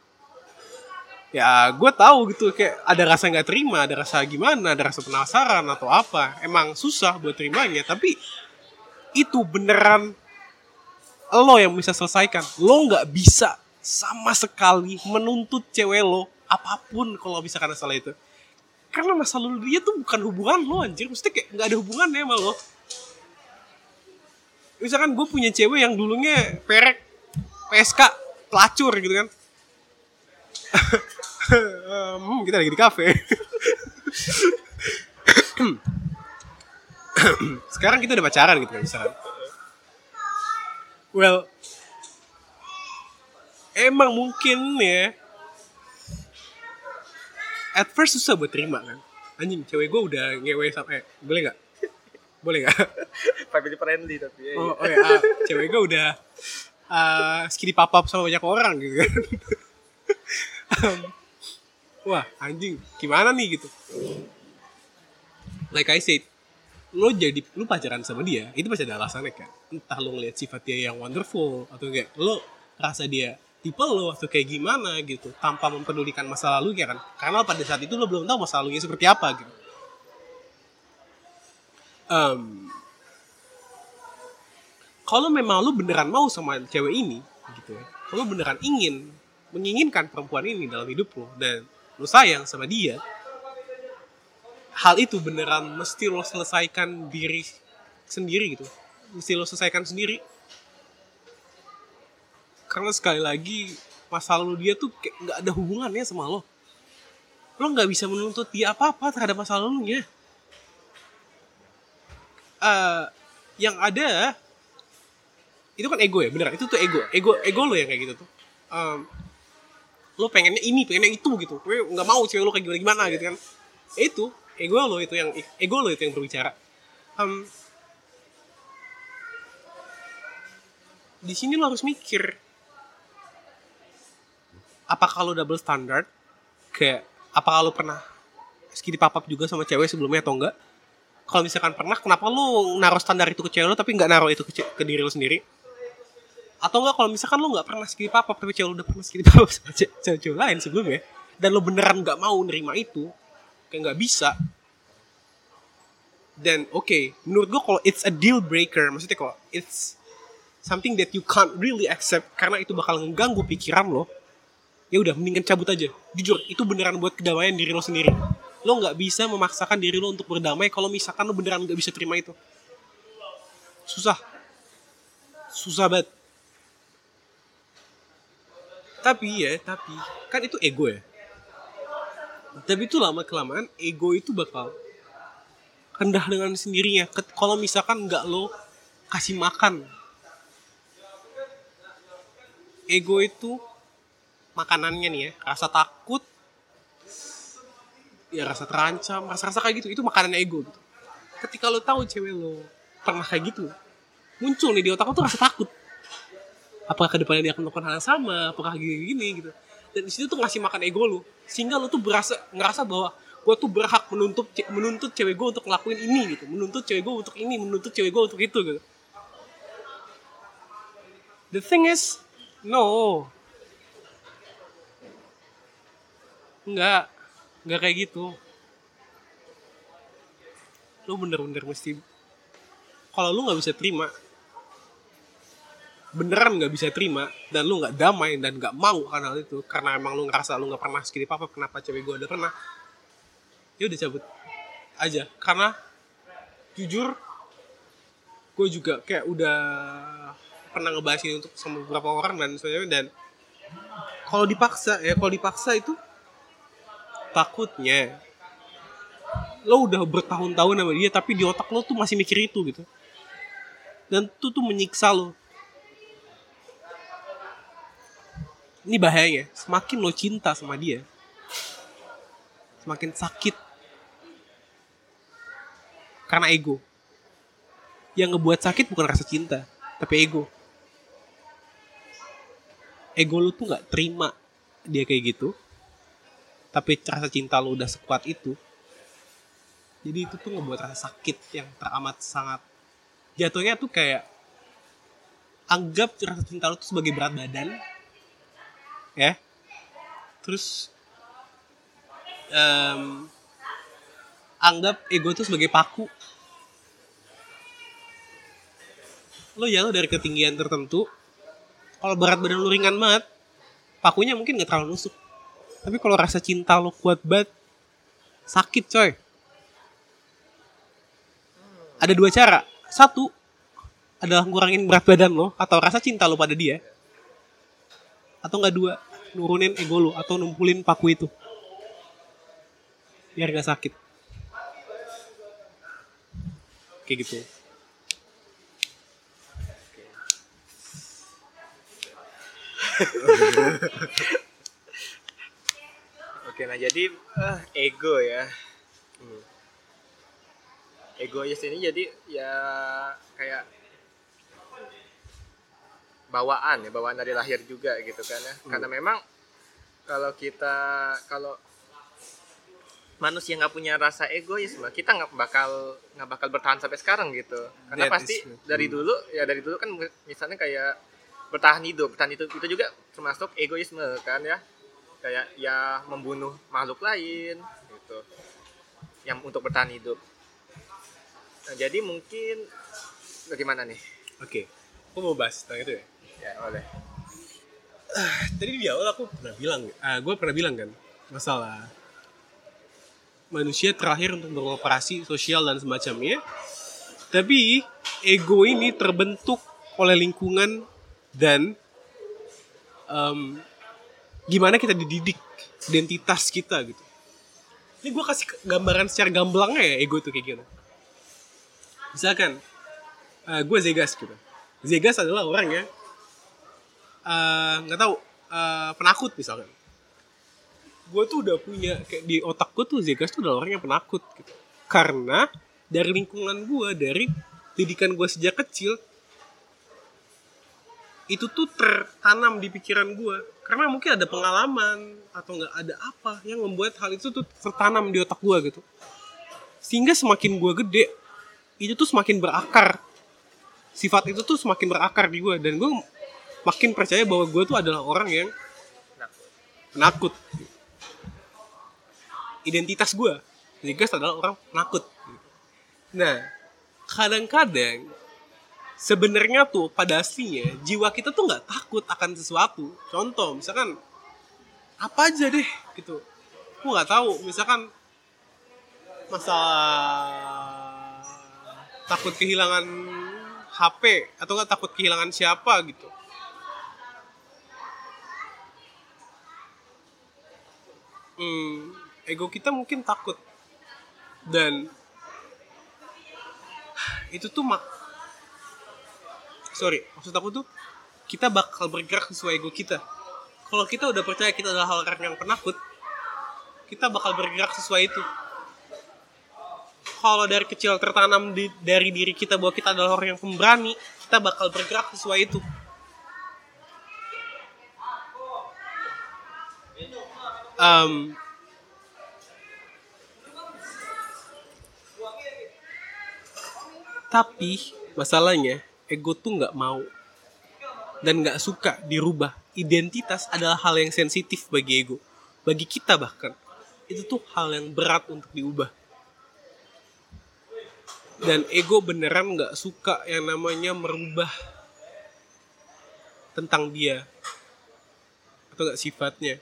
ya gue tahu gitu kayak ada rasa nggak terima ada rasa gimana ada rasa penasaran atau apa emang susah buat terimanya tapi itu beneran lo yang bisa selesaikan lo nggak bisa sama sekali menuntut cewek lo apa pun kalau bisa karena salah itu karena masa lalu dia tuh bukan hubungan lo anjir mesti kayak nggak ada hubungannya sama lo misalkan gue punya cewek yang dulunya perek PSK pelacur gitu kan Hmm, kita lagi di kafe. Sekarang kita udah pacaran gitu kan misalkan. Well, emang mungkin ya. At first susah buat terima kan. Anjing, cewek gue udah ngewe sampai boleh nggak? Boleh nggak? family friendly tapi ya, Oh, oh ya, ah, cewek gue udah uh, skinny pop-up sama banyak orang gitu kan. Um, Wah, anjing, gimana nih gitu. Like I said, lo jadi lo pacaran sama dia, itu pasti ada alasannya kan. Entah lo ngeliat sifat dia yang wonderful atau enggak, lo rasa dia tipe lo atau kayak gimana gitu, tanpa mempedulikan masa lalunya kan. Karena pada saat itu lo belum tahu masa lalunya seperti apa gitu. Em, kalau memang lu beneran mau sama cewek ini gitu ya kalau lu beneran ingin menginginkan perempuan ini dalam hidup lo dan lu sayang sama dia hal itu beneran mesti lo selesaikan diri sendiri gitu mesti lo selesaikan sendiri karena sekali lagi masa lalu dia tuh kayak nggak ada hubungannya sama lo. Lo nggak bisa menuntut dia apa apa terhadap masa lalunya. Eh, yang ada itu kan ego ya bener. Itu tuh ego. Ego ego lo yang kayak gitu tuh. Em, lo pengennya ini pengennya itu gitu. Gue nggak mau cewek lo kayak gimana gimana gitu kan. Itu ego lo itu yang ego lo itu yang berbicara. Em, di sini lo harus mikir apakah lo double standard? Kayak apakah lo pernah skip papap juga sama cewek sebelumnya atau enggak? Kalau misalkan pernah kenapa lu naruh standar itu ke cewek lu tapi nggak naruh itu ke, ke diri lu sendiri? Atau enggak kalau misalkan lu nggak pernah skip apa tapi cewek lu udah pernah skip apa sama ce- cewek-cewek lain sebelumnya dan lu beneran nggak mau nerima itu kayak nggak bisa. Dan oke menurut gua kalau it's a deal breaker maksudnya kalau it's something that you can't really accept karena itu bakal mengganggu pikiran lo ya udah mendingan cabut aja. Jujur itu beneran buat kedamaian diri lo sendiri. Lo nggak bisa memaksakan diri lo untuk berdamai kalau misalkan lo beneran nggak bisa terima itu. Susah. Susah banget. Tapi ya tapi kan itu ego ya. Tapi itu lama kelamaan ego itu bakal rendah dengan sendirinya. Kalau misalkan nggak lo kasih makan ego itu makanannya nih ya rasa takut ya rasa terancam rasa-rasa kayak gitu itu makanan ego gitu. Ketika lo tahu cewek lo pernah kayak gitu muncul nih di otak lo tuh rasa takut. Apakah ke depannya dia akan melakukan hal yang sama apakah gini gini gitu. Dan di situ tuh ngasih makan ego lu sehingga lu tuh berasa ngerasa bahwa gue tuh berhak menuntut menuntut cewek gue untuk ngelakuin ini gitu. Menuntut cewek gue untuk ini menuntut cewek gue untuk itu gitu. The thing is no Enggak, enggak kayak gitu. Lu bener-bener mesti, kalau lu nggak bisa terima, beneran nggak bisa terima, dan lu nggak damai dan nggak mau karena hal itu, karena emang lu ngerasa lu nggak pernah segini apa kenapa cewek gue ada pernah, ya udah cabut aja. Karena jujur, gue juga kayak udah pernah ngebahas ini untuk sama beberapa orang dan sebagainya dan kalau dipaksa ya kalau dipaksa itu takutnya lo udah bertahun-tahun sama dia tapi di otak lo tuh masih mikir itu gitu. Dan itu tuh menyiksa lo. Ini bahayanya. Semakin lo cinta sama dia semakin sakit. Karena ego. Yang ngebuat sakit bukan rasa cinta tapi ego. Ego lo tuh nggak terima dia kayak gitu tapi rasa cinta lo udah sekuat itu jadi itu tuh ngebuat rasa sakit yang teramat sangat. Jatuhnya tuh kayak anggap rasa cinta lo tuh sebagai berat badan ya. Terus um, anggap ego tuh sebagai paku. Lo ya lo dari ketinggian tertentu kalau berat badan lo ringan banget pakunya mungkin gak terlalu nusuk tapi kalau rasa cinta lo kuat banget, sakit coy. Ada dua cara. Satu adalah ngurangin berat badan lo atau rasa cinta lo pada dia. Atau nggak dua, nurunin ego lo atau numpulin paku itu. Biar gak sakit. Kayak gitu. Oke, nah jadi uh, ego ya. Hmm. Egois ini jadi ya kayak bawaan ya, bawaan dari lahir juga gitu kan ya. Hmm. Karena memang kalau kita kalau manusia nggak punya rasa egois mah kita nggak bakal nggak bakal bertahan sampai sekarang gitu karena That pasti is, dari hmm. dulu ya dari dulu kan misalnya kayak bertahan hidup bertahan hidup itu juga termasuk egoisme kan ya kayak ya membunuh makhluk lain gitu. Yang untuk bertahan hidup. Nah, jadi mungkin bagaimana nih? Oke okay. aku mau bahas tentang itu ya? Ya boleh. Uh, tadi di awal aku pernah bilang uh, ah, gue pernah bilang kan masalah manusia terakhir untuk beroperasi sosial dan semacamnya tapi ego ini terbentuk oleh lingkungan dan um, gimana kita dididik identitas kita gitu. Ini gue kasih gambaran secara gamblangnya ya ego tuh kayak gitu misalkan uh, gue Zegas gitu. Zegas adalah orang ya nggak uh, tahu uh, penakut misalkan. Gue tuh udah punya kayak di otak gue tuh Zegas tuh adalah orang yang penakut gitu. Karena dari lingkungan gue dari didikan gue sejak kecil itu tuh tertanam di pikiran gue karena mungkin ada pengalaman atau nggak ada apa yang membuat hal itu tuh tertanam di otak gue gitu. Sehingga semakin gue gede itu tuh semakin berakar. Sifat itu tuh semakin berakar di gue dan gue makin percaya bahwa gue tuh adalah orang yang penakut identitas gue Zegas adalah orang penakut nah kadang-kadang sebenarnya tuh pada aslinya jiwa kita tuh nggak takut akan sesuatu. Contoh misalkan apa aja deh gitu. Aku nggak tahu misalkan masalah takut kehilangan HP atau nggak takut kehilangan siapa gitu. Hmm, ego kita mungkin takut. Dan itu tuh mak sorry maksud aku tuh kita bakal bergerak sesuai ego kita. Kalau kita udah percaya kita adalah orang yang penakut kita bakal bergerak sesuai itu. Kalau dari kecil tertanam di, dari diri kita bahwa kita adalah orang yang pemberani kita bakal bergerak sesuai itu. Um, tapi masalahnya ego tuh nggak mau dan nggak suka dirubah. Identitas adalah hal yang sensitif bagi ego bagi kita bahkan. Itu tuh hal yang berat untuk diubah. Dan ego beneran nggak suka yang namanya merubah tentang dia. Atau nggak sifatnya.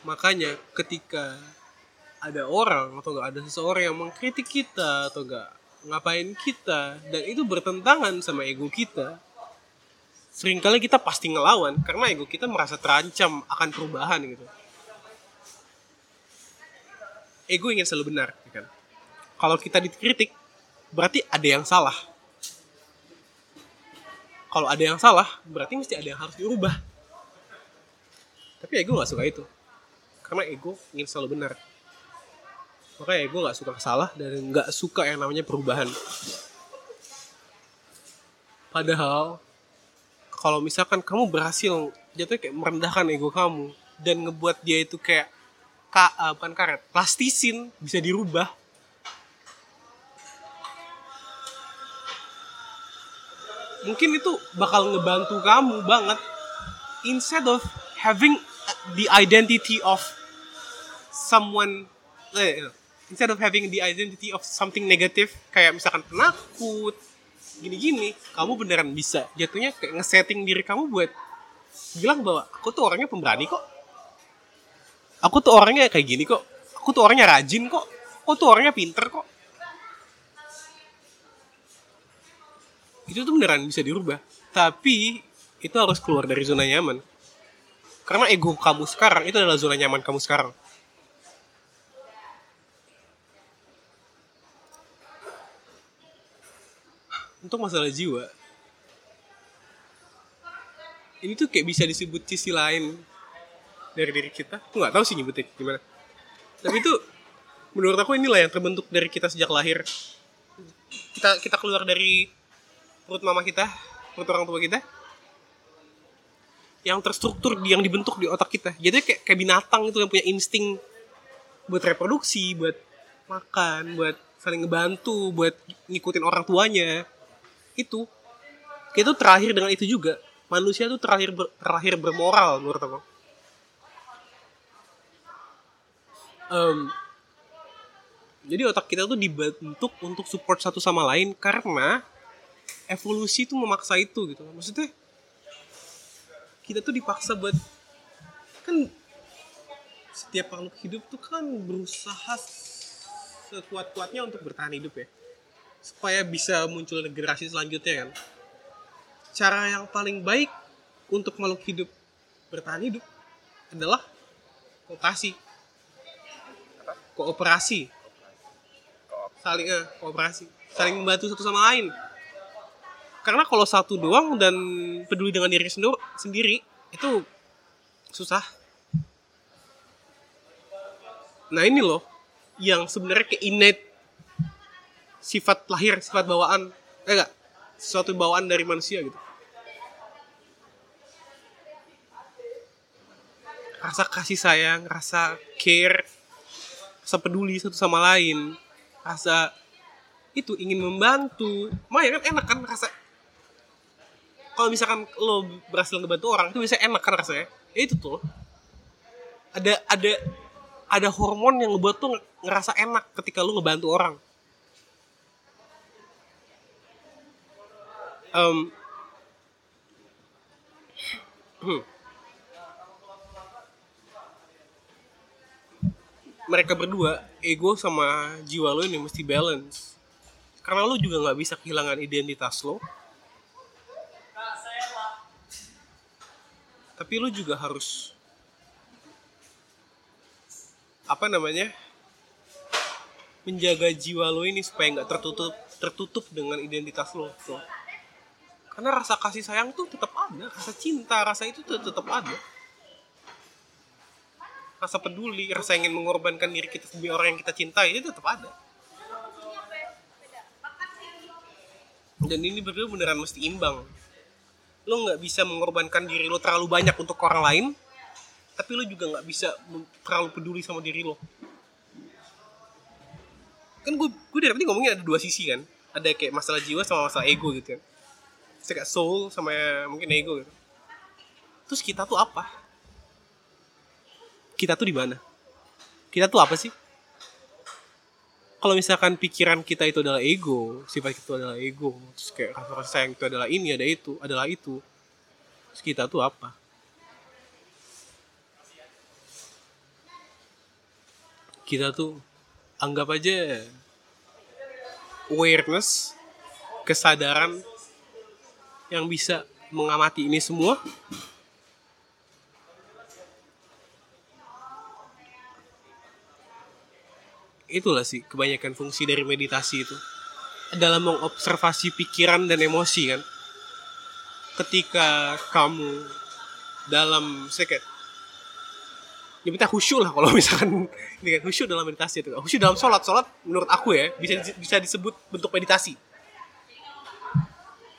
Makanya ketika ada orang atau nggak? Ada seseorang yang mengkritik kita atau nggak? Ngapain kita? Dan itu bertentangan sama ego kita. Seringkali kita pasti ngelawan karena ego kita merasa terancam akan perubahan gitu. Ego ingin selalu benar ya kan? Kalau kita dikritik berarti ada yang salah. Kalau ada yang salah berarti mesti ada yang harus diubah. Tapi ego nggak suka itu. Karena ego ingin selalu benar makanya gue nggak suka salah dan nggak suka yang namanya perubahan. Padahal kalau misalkan kamu berhasil jatuhnya kayak merendahkan ego kamu dan ngebuat dia itu kayak ka, uh, bukan karet plastisin bisa dirubah. Mungkin itu bakal ngebantu kamu banget. Instead of having the identity of someone eh, instead of having the identity of something negative kayak misalkan penakut gini-gini kamu beneran bisa. Jatuhnya kayak ngesetting diri kamu buat bilang bahwa aku tuh orangnya pemberani kok. Aku tuh orangnya kayak gini kok. Aku tuh orangnya rajin kok. Aku tuh orangnya pinter kok. Itu tuh beneran bisa dirubah. Tapi itu harus keluar dari zona nyaman. Karena ego kamu sekarang itu adalah zona nyaman kamu sekarang untuk masalah jiwa. Ini tuh kayak bisa disebut sisi lain dari diri kita. Aku nggak tahu sih nyebutnya gimana. Tapi itu menurut aku inilah yang terbentuk dari kita sejak lahir. Kita kita keluar dari perut mama kita perut orang tua kita yang terstruktur yang dibentuk di otak kita. Jadi kayak kayak binatang itu yang punya insting buat reproduksi buat makan buat saling ngebantu buat ngikutin orang tuanya itu. Itu terakhir dengan itu juga. Manusia tuh terakhir ber, terakhir bermoral menurut aku. Um, jadi otak kita tuh dibentuk untuk support satu sama lain karena evolusi tuh memaksa itu gitu. Maksudnya kita tuh dipaksa buat kan setiap makhluk hidup tuh kan berusaha sekuat-kuatnya untuk bertahan hidup ya supaya bisa muncul generasi selanjutnya kan? Cara yang paling baik untuk makhluk hidup bertahan hidup adalah kooperasi. Kooperasi. Saling eh, kooperasi. Saling membantu satu sama lain. Karena kalau satu doang dan peduli dengan diri sendiri itu susah. Nah ini loh yang sebenarnya ke innate sifat lahir, sifat bawaan, eh enggak, sesuatu bawaan dari manusia gitu. Rasa kasih sayang, rasa care, rasa peduli satu sama lain, rasa itu ingin membantu. Maya kan enak kan rasa kalau misalkan lo berhasil ngebantu orang itu bisa enak kan rasanya. Ya itu tuh. Ada ada ada hormon yang ngebuat tuh ngerasa enak ketika lo ngebantu orang um, hmm. mereka berdua ego sama jiwa lo ini mesti balance. Karena lo juga nggak bisa kehilangan identitas lo. Tapi lo juga harus apa namanya menjaga jiwa lo ini supaya nggak tertutup tertutup dengan identitas lo tuh karena rasa kasih sayang tuh tetap ada rasa cinta rasa itu tuh tetap ada. Rasa peduli rasa ingin mengorbankan diri kita demi orang yang kita cintai itu tetap ada. Dan ini berdua beneran mesti imbang. Lo nggak bisa mengorbankan diri lo terlalu banyak untuk orang lain tapi lo juga nggak bisa terlalu peduli sama diri lo. Kan gue gue dari tadi ngomongin ada dua sisi kan. Ada kayak masalah jiwa sama masalah ego gitu kan kayak soul sama mungkin ego gitu. Terus kita tuh apa? Kita tuh di mana? Kita tuh apa sih? Kalau misalkan pikiran kita itu adalah ego sifat kita itu adalah ego terus kayak rasa rasa sayang itu adalah ini ada itu adalah itu terus kita tuh apa? Kita tuh anggap aja awareness kesadaran yang bisa mengamati ini semua? Itulah sih kebanyakan fungsi dari meditasi itu. Dalam mengobservasi pikiran dan emosi kan? Ketika kamu dalam saya kayak ya khusyuk lah kalau misalkan ini kan khusyuk dalam meditasi itu. Khusyuk dalam sholat sholat menurut aku ya bisa bisa disebut bentuk meditasi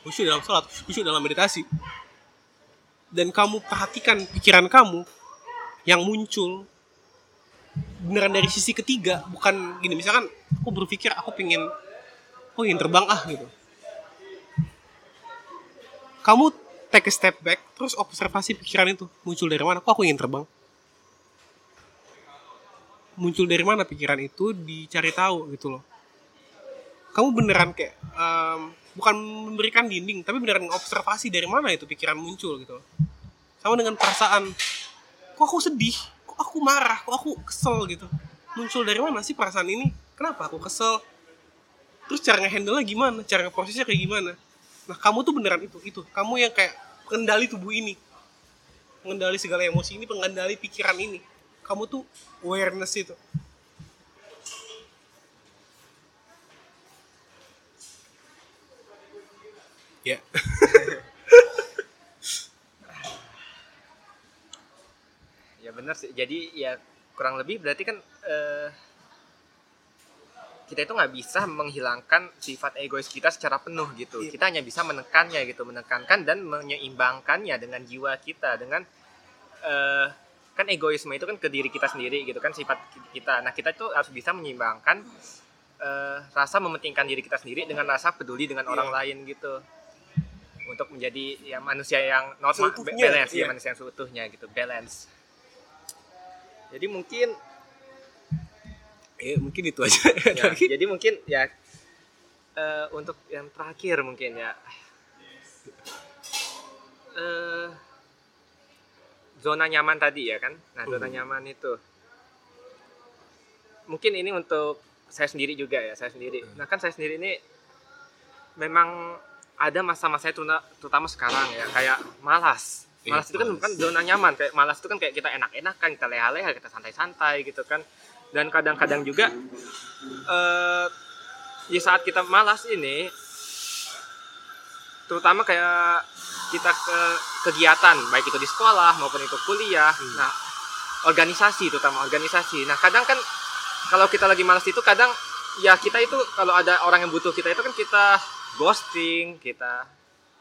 khusyuk dalam sholat khusyuk dalam meditasi. Dan kamu perhatikan pikiran kamu yang muncul beneran dari sisi ketiga bukan gini. Misalkan aku berpikir aku pengen aku ingin terbang ah gitu. Kamu take a step back terus observasi pikiran itu muncul dari mana? Kok aku ingin terbang? Muncul dari mana pikiran itu? Dicari tahu gitu loh. Kamu beneran kayak em, bukan memberikan dinding tapi beneran observasi dari mana itu pikiran muncul gitu. Sama dengan perasaan kok aku sedih? Kok aku marah? Kok aku kesel? gitu. Muncul dari mana sih perasaan ini? Kenapa aku kesel? Terus cara ngehandle nya gimana? Cara ngeprosesnya kayak gimana? Nah kamu tuh beneran itu itu. Kamu yang kayak pengendali tubuh ini. Pengendali segala emosi ini pengendali pikiran ini. Kamu tuh awareness itu ya. Ya benar sih. Jadi ya kurang lebih berarti kan eh, kita itu nggak bisa menghilangkan sifat egois kita secara penuh gitu. Iya. kita hanya bisa menekannya gitu menekankan dan menyeimbangkannya dengan jiwa kita dengan eh, kan egoisme itu kan ke diri kita sendiri gitu kan sifat kita. Nah kita itu harus bisa menyeimbangkan eh, rasa mementingkan diri kita sendiri dengan rasa peduli dengan orang Iya. lain gitu untuk menjadi ya manusia yang normal Seutuhnya, balance ya. iya. manusia yang seutuhnya gitu balance. Jadi mungkin ya mungkin itu aja. Ya, jadi mungkin ya eh, untuk yang terakhir mungkin ya. Eh zona nyaman tadi ya kan? Nah zona Hmm. nyaman itu. Mungkin ini untuk saya sendiri juga ya saya sendiri. Hmm. nah kan saya sendiri ini memang ada masa-masa terutama, terutama sekarang ya kayak malas. Iya, malas itu kan bukan zona nyaman kayak malas itu kan kayak kita enak-enakan kita leha-leha kita santai-santai gitu kan. Dan kadang-kadang juga eh di saat kita malas ini terutama kayak kita ke kegiatan baik itu di sekolah maupun itu kuliah Hmm. nah organisasi terutama organisasi. Nah kadang kan kalau kita lagi malas itu kadang ya kita itu kalau ada orang yang butuh kita itu kan kita ghosting kita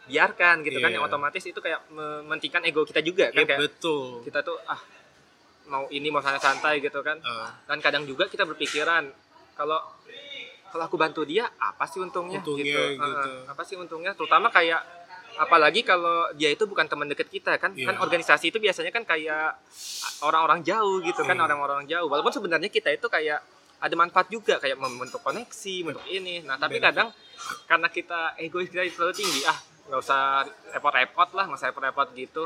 biarkan gitu kan Iya. yang otomatis itu kayak mementingkan ego kita juga kan Ya, kayak betul kita tuh ah mau ini mau santai-santai gitu kan Ah, dan kadang juga kita berpikiran kalau kalau aku bantu dia apa sih untungnya, Untungnya gitu. gitu. Heeh, apa sih untungnya terutama kayak apalagi kalau dia itu bukan teman dekat kita kan Iya. kan organisasi itu biasanya kan kayak orang-orang jauh gitu kan Iya. orang-orang jauh walaupun sebenarnya kita itu kayak ada manfaat juga kayak membentuk koneksi bentuk ini. Nah tapi Benefit. kadang karena kita egois kita terlalu tinggi ah nggak usah repot-repot lah nggak usah repot-repot gitu.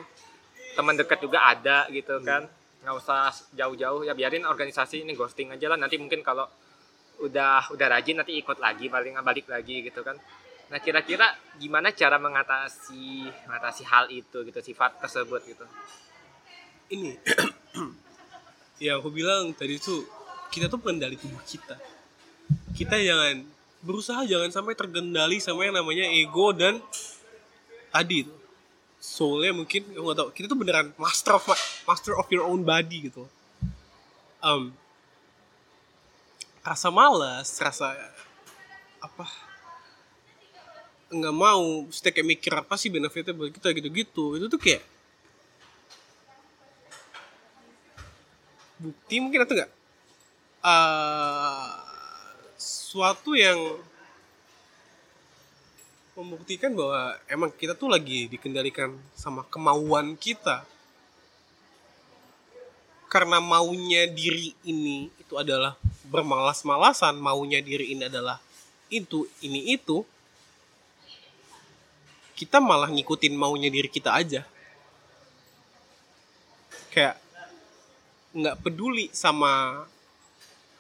Teman dekat juga ada gitu Hmm. kan. Nggak usah jauh-jauh ya biarin organisasi ini ghosting aja lah. Nanti mungkin kalau udah udah rajin nanti ikut lagi paling balik lagi gitu kan. Nah kira-kira gimana cara mengatasi mengatasi hal itu gitu sifat tersebut gitu? Ini. Ya aku bilang tadi tuh kita tuh pengendali tubuh kita. Kita jangan berusaha jangan sampai tergendali sama yang namanya ego dan tadi tuh soulnya mungkin aku nggak tahu kita tuh beneran master of master of your own body gitu. Um, rasa malas rasa apa? Nggak mau mesti kayak mikir apa sih benefitnya buat kita gitu-gitu. Itu tuh kayak bukti mungkin atau enggak uh, suatu yang membuktikan bahwa emang kita tuh lagi dikendalikan sama kemauan kita. Karena maunya diri ini itu adalah bermalas-malasan maunya diri ini adalah itu ini itu kita malah ngikutin maunya diri kita aja. Kayak nggak peduli sama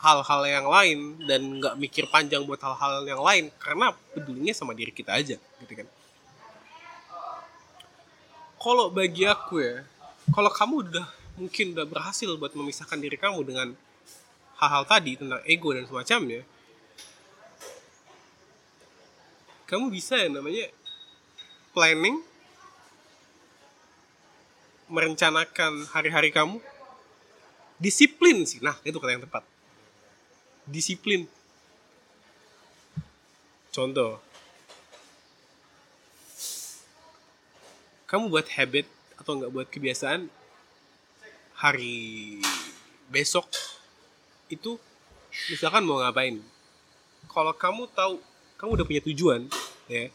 hal-hal yang lain dan nggak mikir panjang buat hal-hal yang lain karena pedulinya sama diri kita aja gitu kan. Kalau bagi aku ya kalau kamu udah mungkin udah berhasil buat memisahkan diri kamu dengan hal-hal tadi tentang ego dan semacamnya kamu bisa ya namanya planning merencanakan hari-hari kamu disiplin sih. Nah itu kata yang tepat disiplin. Contoh, kamu buat habit atau nggak buat kebiasaan hari besok itu misalkan mau ngapain? Kalau kamu tahu kamu udah punya tujuan ya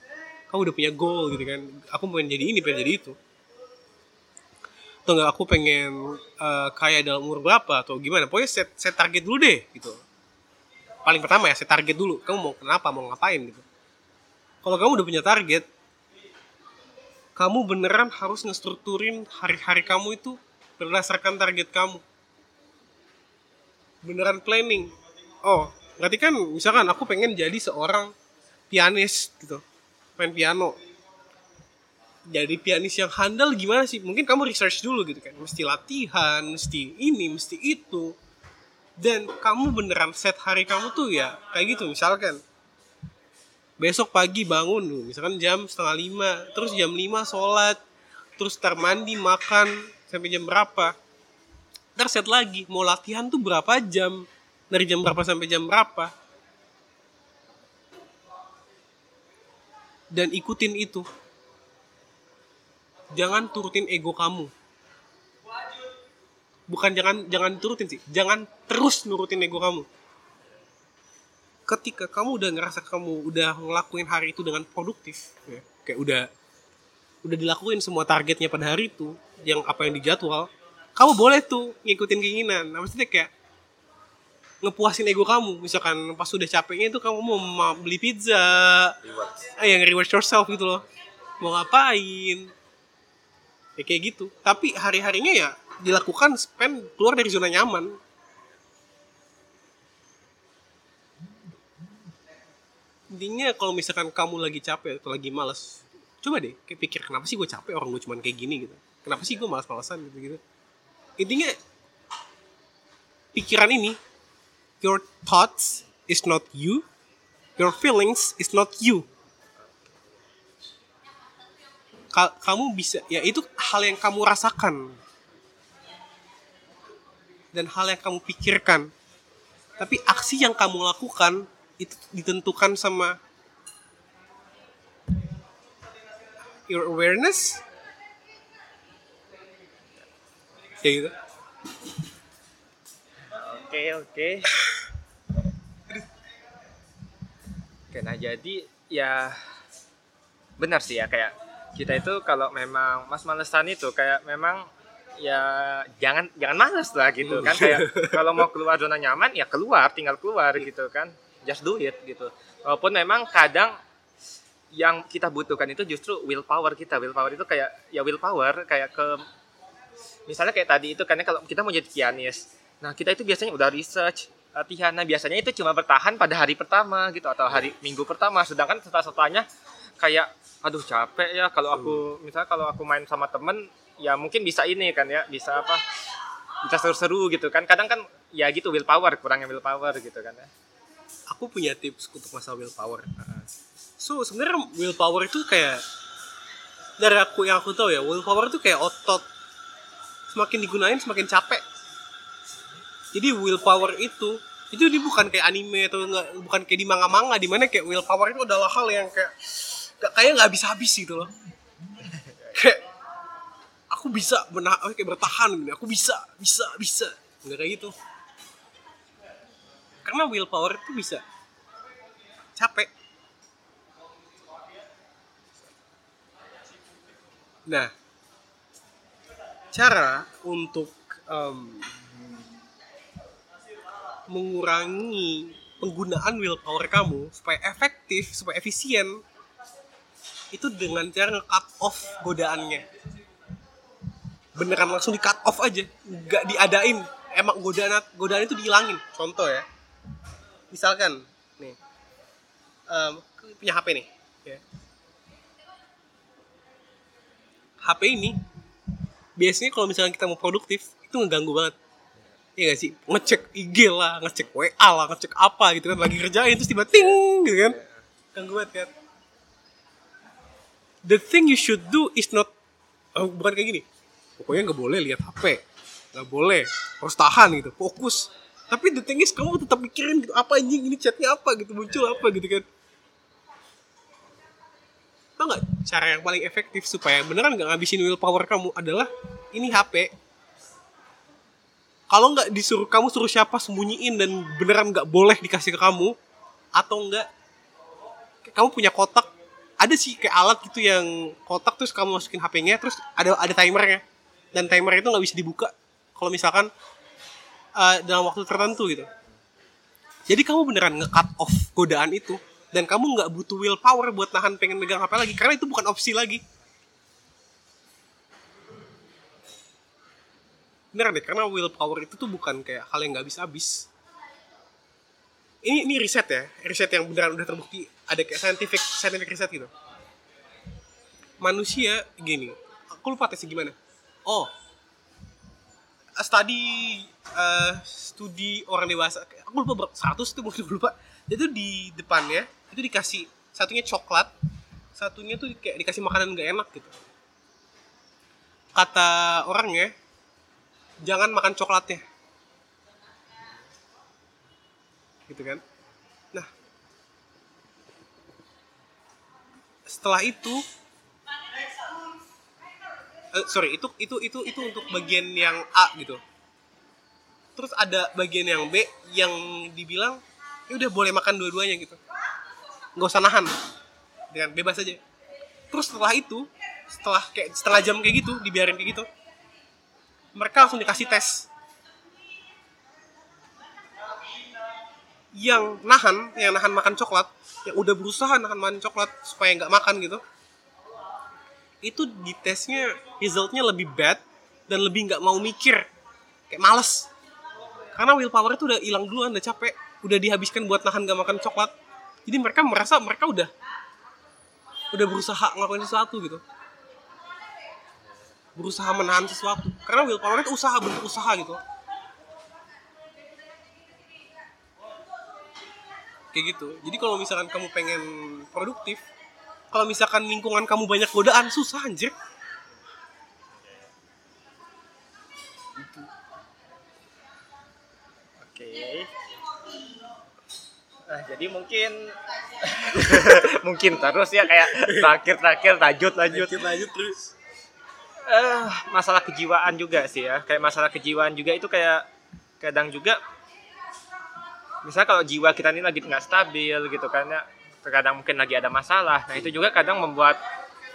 kamu udah punya goal gitu kan aku pengen jadi ini pengen jadi itu. Atau nggak aku pengen uh, kaya dalam umur berapa atau gimana pokoknya set set target dulu deh gitu paling pertama ya saya target dulu. Kamu mau kenapa mau ngapain gitu. Kalau kamu udah punya target kamu beneran harus ngestrukturin hari-hari kamu itu berdasarkan target kamu. Beneran planning. Oh berarti kan misalkan aku pengen jadi seorang pianis gitu main piano. Jadi pianis yang handal gimana sih? Mungkin kamu research dulu gitu kan. Mesti latihan mesti ini mesti itu dan kamu beneran set hari kamu tuh ya kayak gitu misalkan. Besok pagi bangun misalkan jam setengah lima terus jam lima sholat terus tar mandi makan sampai jam berapa. Ntar set lagi mau latihan tuh berapa jam? Dari jam berapa sampai jam berapa? Dan ikutin itu. Jangan turutin ego kamu bukan jangan jangan turutin sih. Jangan terus nurutin ego kamu. Ketika kamu udah ngerasa kamu udah ngelakuin hari itu dengan produktif ya, kayak udah udah dilakuin semua targetnya pada hari itu yang apa yang dijadwal kamu boleh tuh ngikutin keinginan. Nah, maksudnya kayak ngepuasin ego kamu. Misalkan pas udah capeknya itu kamu mau beli pizza. Eh, yang reward yourself gitu loh. Mau ngapain? Ya kayak gitu. Tapi hari harinya ya dilakukan spend keluar dari zona nyaman. Intinya kalau misalkan kamu lagi capek atau lagi males coba deh kayak pikir kenapa sih gue capek orang gue cuman kayak gini gitu? Kenapa sih gue malas-malasan gitu gitu? Intinya pikiran ini your thoughts is not you your feelings is not you. Ka kamu bisa ya itu hal yang kamu rasakan dan hal yang kamu pikirkan. Tapi aksi yang kamu lakukan itu ditentukan sama your awareness. Kayak gitu. Oke, oke. Oke, nah jadi ya benar sih ya kayak kita itu kalau memang Mas Malesan itu kayak memang ya jangan jangan malas lah gitu kan. Kayak kalau mau keluar zona nyaman ya keluar tinggal keluar gitu kan. Just do it gitu. Walaupun memang kadang yang kita butuhkan itu justru willpower kita. Willpower itu kayak ya willpower kayak ke misalnya kayak tadi itu karena kalau kita mau jadi pianis nah kita itu biasanya udah research latihan. Nah biasanya itu cuma bertahan pada hari pertama gitu atau hari minggu pertama. Sedangkan setelah setelahnya kayak aduh capek ya kalau aku misalnya kalau aku main sama temen ya mungkin bisa ini kan ya bisa apa bisa seru-seru gitu kan. Kadang kan ya gitu willpower kurangnya willpower gitu kan ya. Aku punya tips untuk masalah willpower. So sebenarnya willpower itu kayak dari aku yang aku tahu ya willpower itu kayak otot. Semakin digunain semakin capek. Jadi willpower itu itu ini bukan kayak anime atau enggak bukan kayak di manga-manga di mana kayak willpower itu adalah hal yang kayak kayak nggak habis habis gitu loh. Kayak aku bisa menah kayak bertahan gitu aku bisa bisa bisa. Nggak kayak gitu. Karena willpower itu bisa. Capek. Nah cara untuk em, mengurangi penggunaan willpower kamu supaya efektif supaya efisien itu dengan cara nge-cut off godaannya beneran langsung di cut off aja. Nggak diadain. Emang godaan godaan itu dihilangin. Contoh ya. Misalkan nih. Em, punya HP nih. Ya. HP ini biasanya kalau misalnya kita mau produktif itu ngeganggu banget. Iya gak sih? Ngecek IG lah, ngecek WA lah, ngecek apa gitu kan. Lagi kerjain terus tiba ting gitu kan. Ganggu banget kan? The thing you should do is not oh, Bukan kayak gini Pokoknya gak boleh lihat HP Gak boleh. Harus tahan gitu, fokus. Tapi the thing is kamu tetap mikirin gitu Apa anjing? Ini chatnya apa? gitu, muncul apa? gitu kan. Tau gak cara yang paling efektif supaya beneran gak ngabisin willpower kamu adalah Ini HP kalau nggak disuruh kamu suruh siapa sembunyiin dan beneran nggak boleh dikasih ke kamu atau enggak kamu punya kotak. Ada sih kayak alat gitu yang kotak terus kamu masukin HP-nya terus ada ada timernya dan timer itu nggak bisa dibuka. Kalau misalkan eh, dalam waktu tertentu gitu. Jadi kamu beneran nge-cut off godaan itu dan kamu nggak butuh willpower buat nahan pengen megang HP lagi karena itu bukan opsi lagi. Beneran deh karena willpower itu tuh bukan kayak hal yang nggak habis habis. Ini ini riset ya riset yang beneran udah terbukti. Ada kayak scientific scientific riset gitu. Manusia gini aku lupa tesnya gimana oh. Eh, studi orang dewasa. Aku lupa berapa 100 itu aku lupa. Itu di depannya itu dikasih satunya coklat satunya tuh kayak dikasih makanan gak enak gitu. Kata orangnya jangan makan coklatnya. Gitu kan? Nah. Setelah itu eh, sorry itu itu itu itu untuk bagian yang A gitu. Terus ada bagian yang B yang dibilang ya udah boleh makan dua-duanya gitu. Nggak usah nahan. Dengan bebas aja. Terus setelah itu setelah kayak setengah jam kayak gitu dibiarin kayak gitu mereka langsung dikasih tes. Yang nahan yang nahan makan coklat yang udah berusaha nahan makan coklat supaya nggak makan gitu itu di tesnya resultnya lebih bad dan lebih nggak mau mikir. Kayak males. Karena willpower itu udah hilang duluan udah capek. Udah dihabiskan buat nahan gak makan coklat. Jadi mereka merasa mereka udah udah berusaha ngelakuin sesuatu gitu. Berusaha menahan sesuatu. Karena willpower itu usaha bentuk usaha gitu. Kayak gitu. Jadi kalau misalkan kamu pengen produktif kalau misalkan lingkungan kamu banyak godaan susah anjir Oke. Nah, jadi mungkin mungkin terus ya kayak terakhir-terakhir lanjut lanjut. lanjut terus Eh, masalah kejiwaan juga sih ya. Kayak masalah kejiwaan juga itu kayak kadang juga misalnya kalau jiwa kita ini lagi nggak stabil gitu kan ya terkadang mungkin lagi ada masalah nah itu juga kadang membuat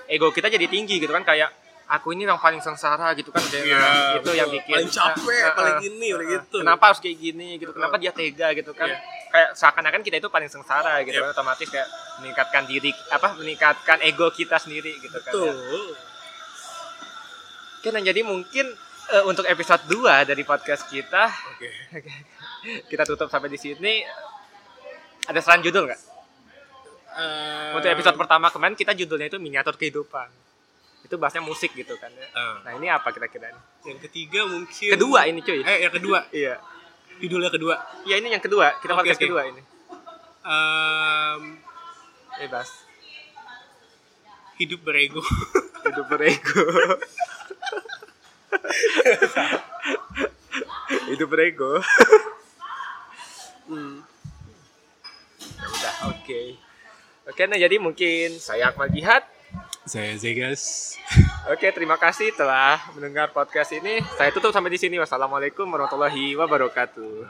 ego kita jadi tinggi gitu kan kayak aku ini yang paling sengsara gitu kan kayak Iya, itu yang betul. bikin Paling capek, Nah, paling gini, paling eh, gitu. kenapa harus kayak gini gitu kenapa dia tega gitu kan Iya. kayak seakan-akan kita itu paling sengsara gitu Yep. kan otomatis kayak meningkatkan diri apa meningkatkan ego kita sendiri gitu kan ya. nah jadi mungkin eh, untuk episode 2 dari podcast kita oke kita tutup sampai di sini ada saran judul nggak? Eh, Untuk episode pertama kemarin kita judulnya itu miniatur kehidupan. Itu bahasnya musik gitu kan ya. eh, Nah, ini apa kira-kira nih? yang ketiga mungkin Kedua ini cuy. eh yang kedua Iya. judulnya kedua Ya ini yang kedua, kita Oke, podcast oke. kedua ini. Em, Bebas. hidup berego Hidup berego. Hidup berego. Hmm. Ya udah, oke. Oke, nah jadi mungkin saya Akmal Jihad. Saya Zegas. Oke, terima kasih telah mendengar podcast ini. Saya tutup sampai di sini. Wassalamualaikum warahmatullahi wabarakatuh.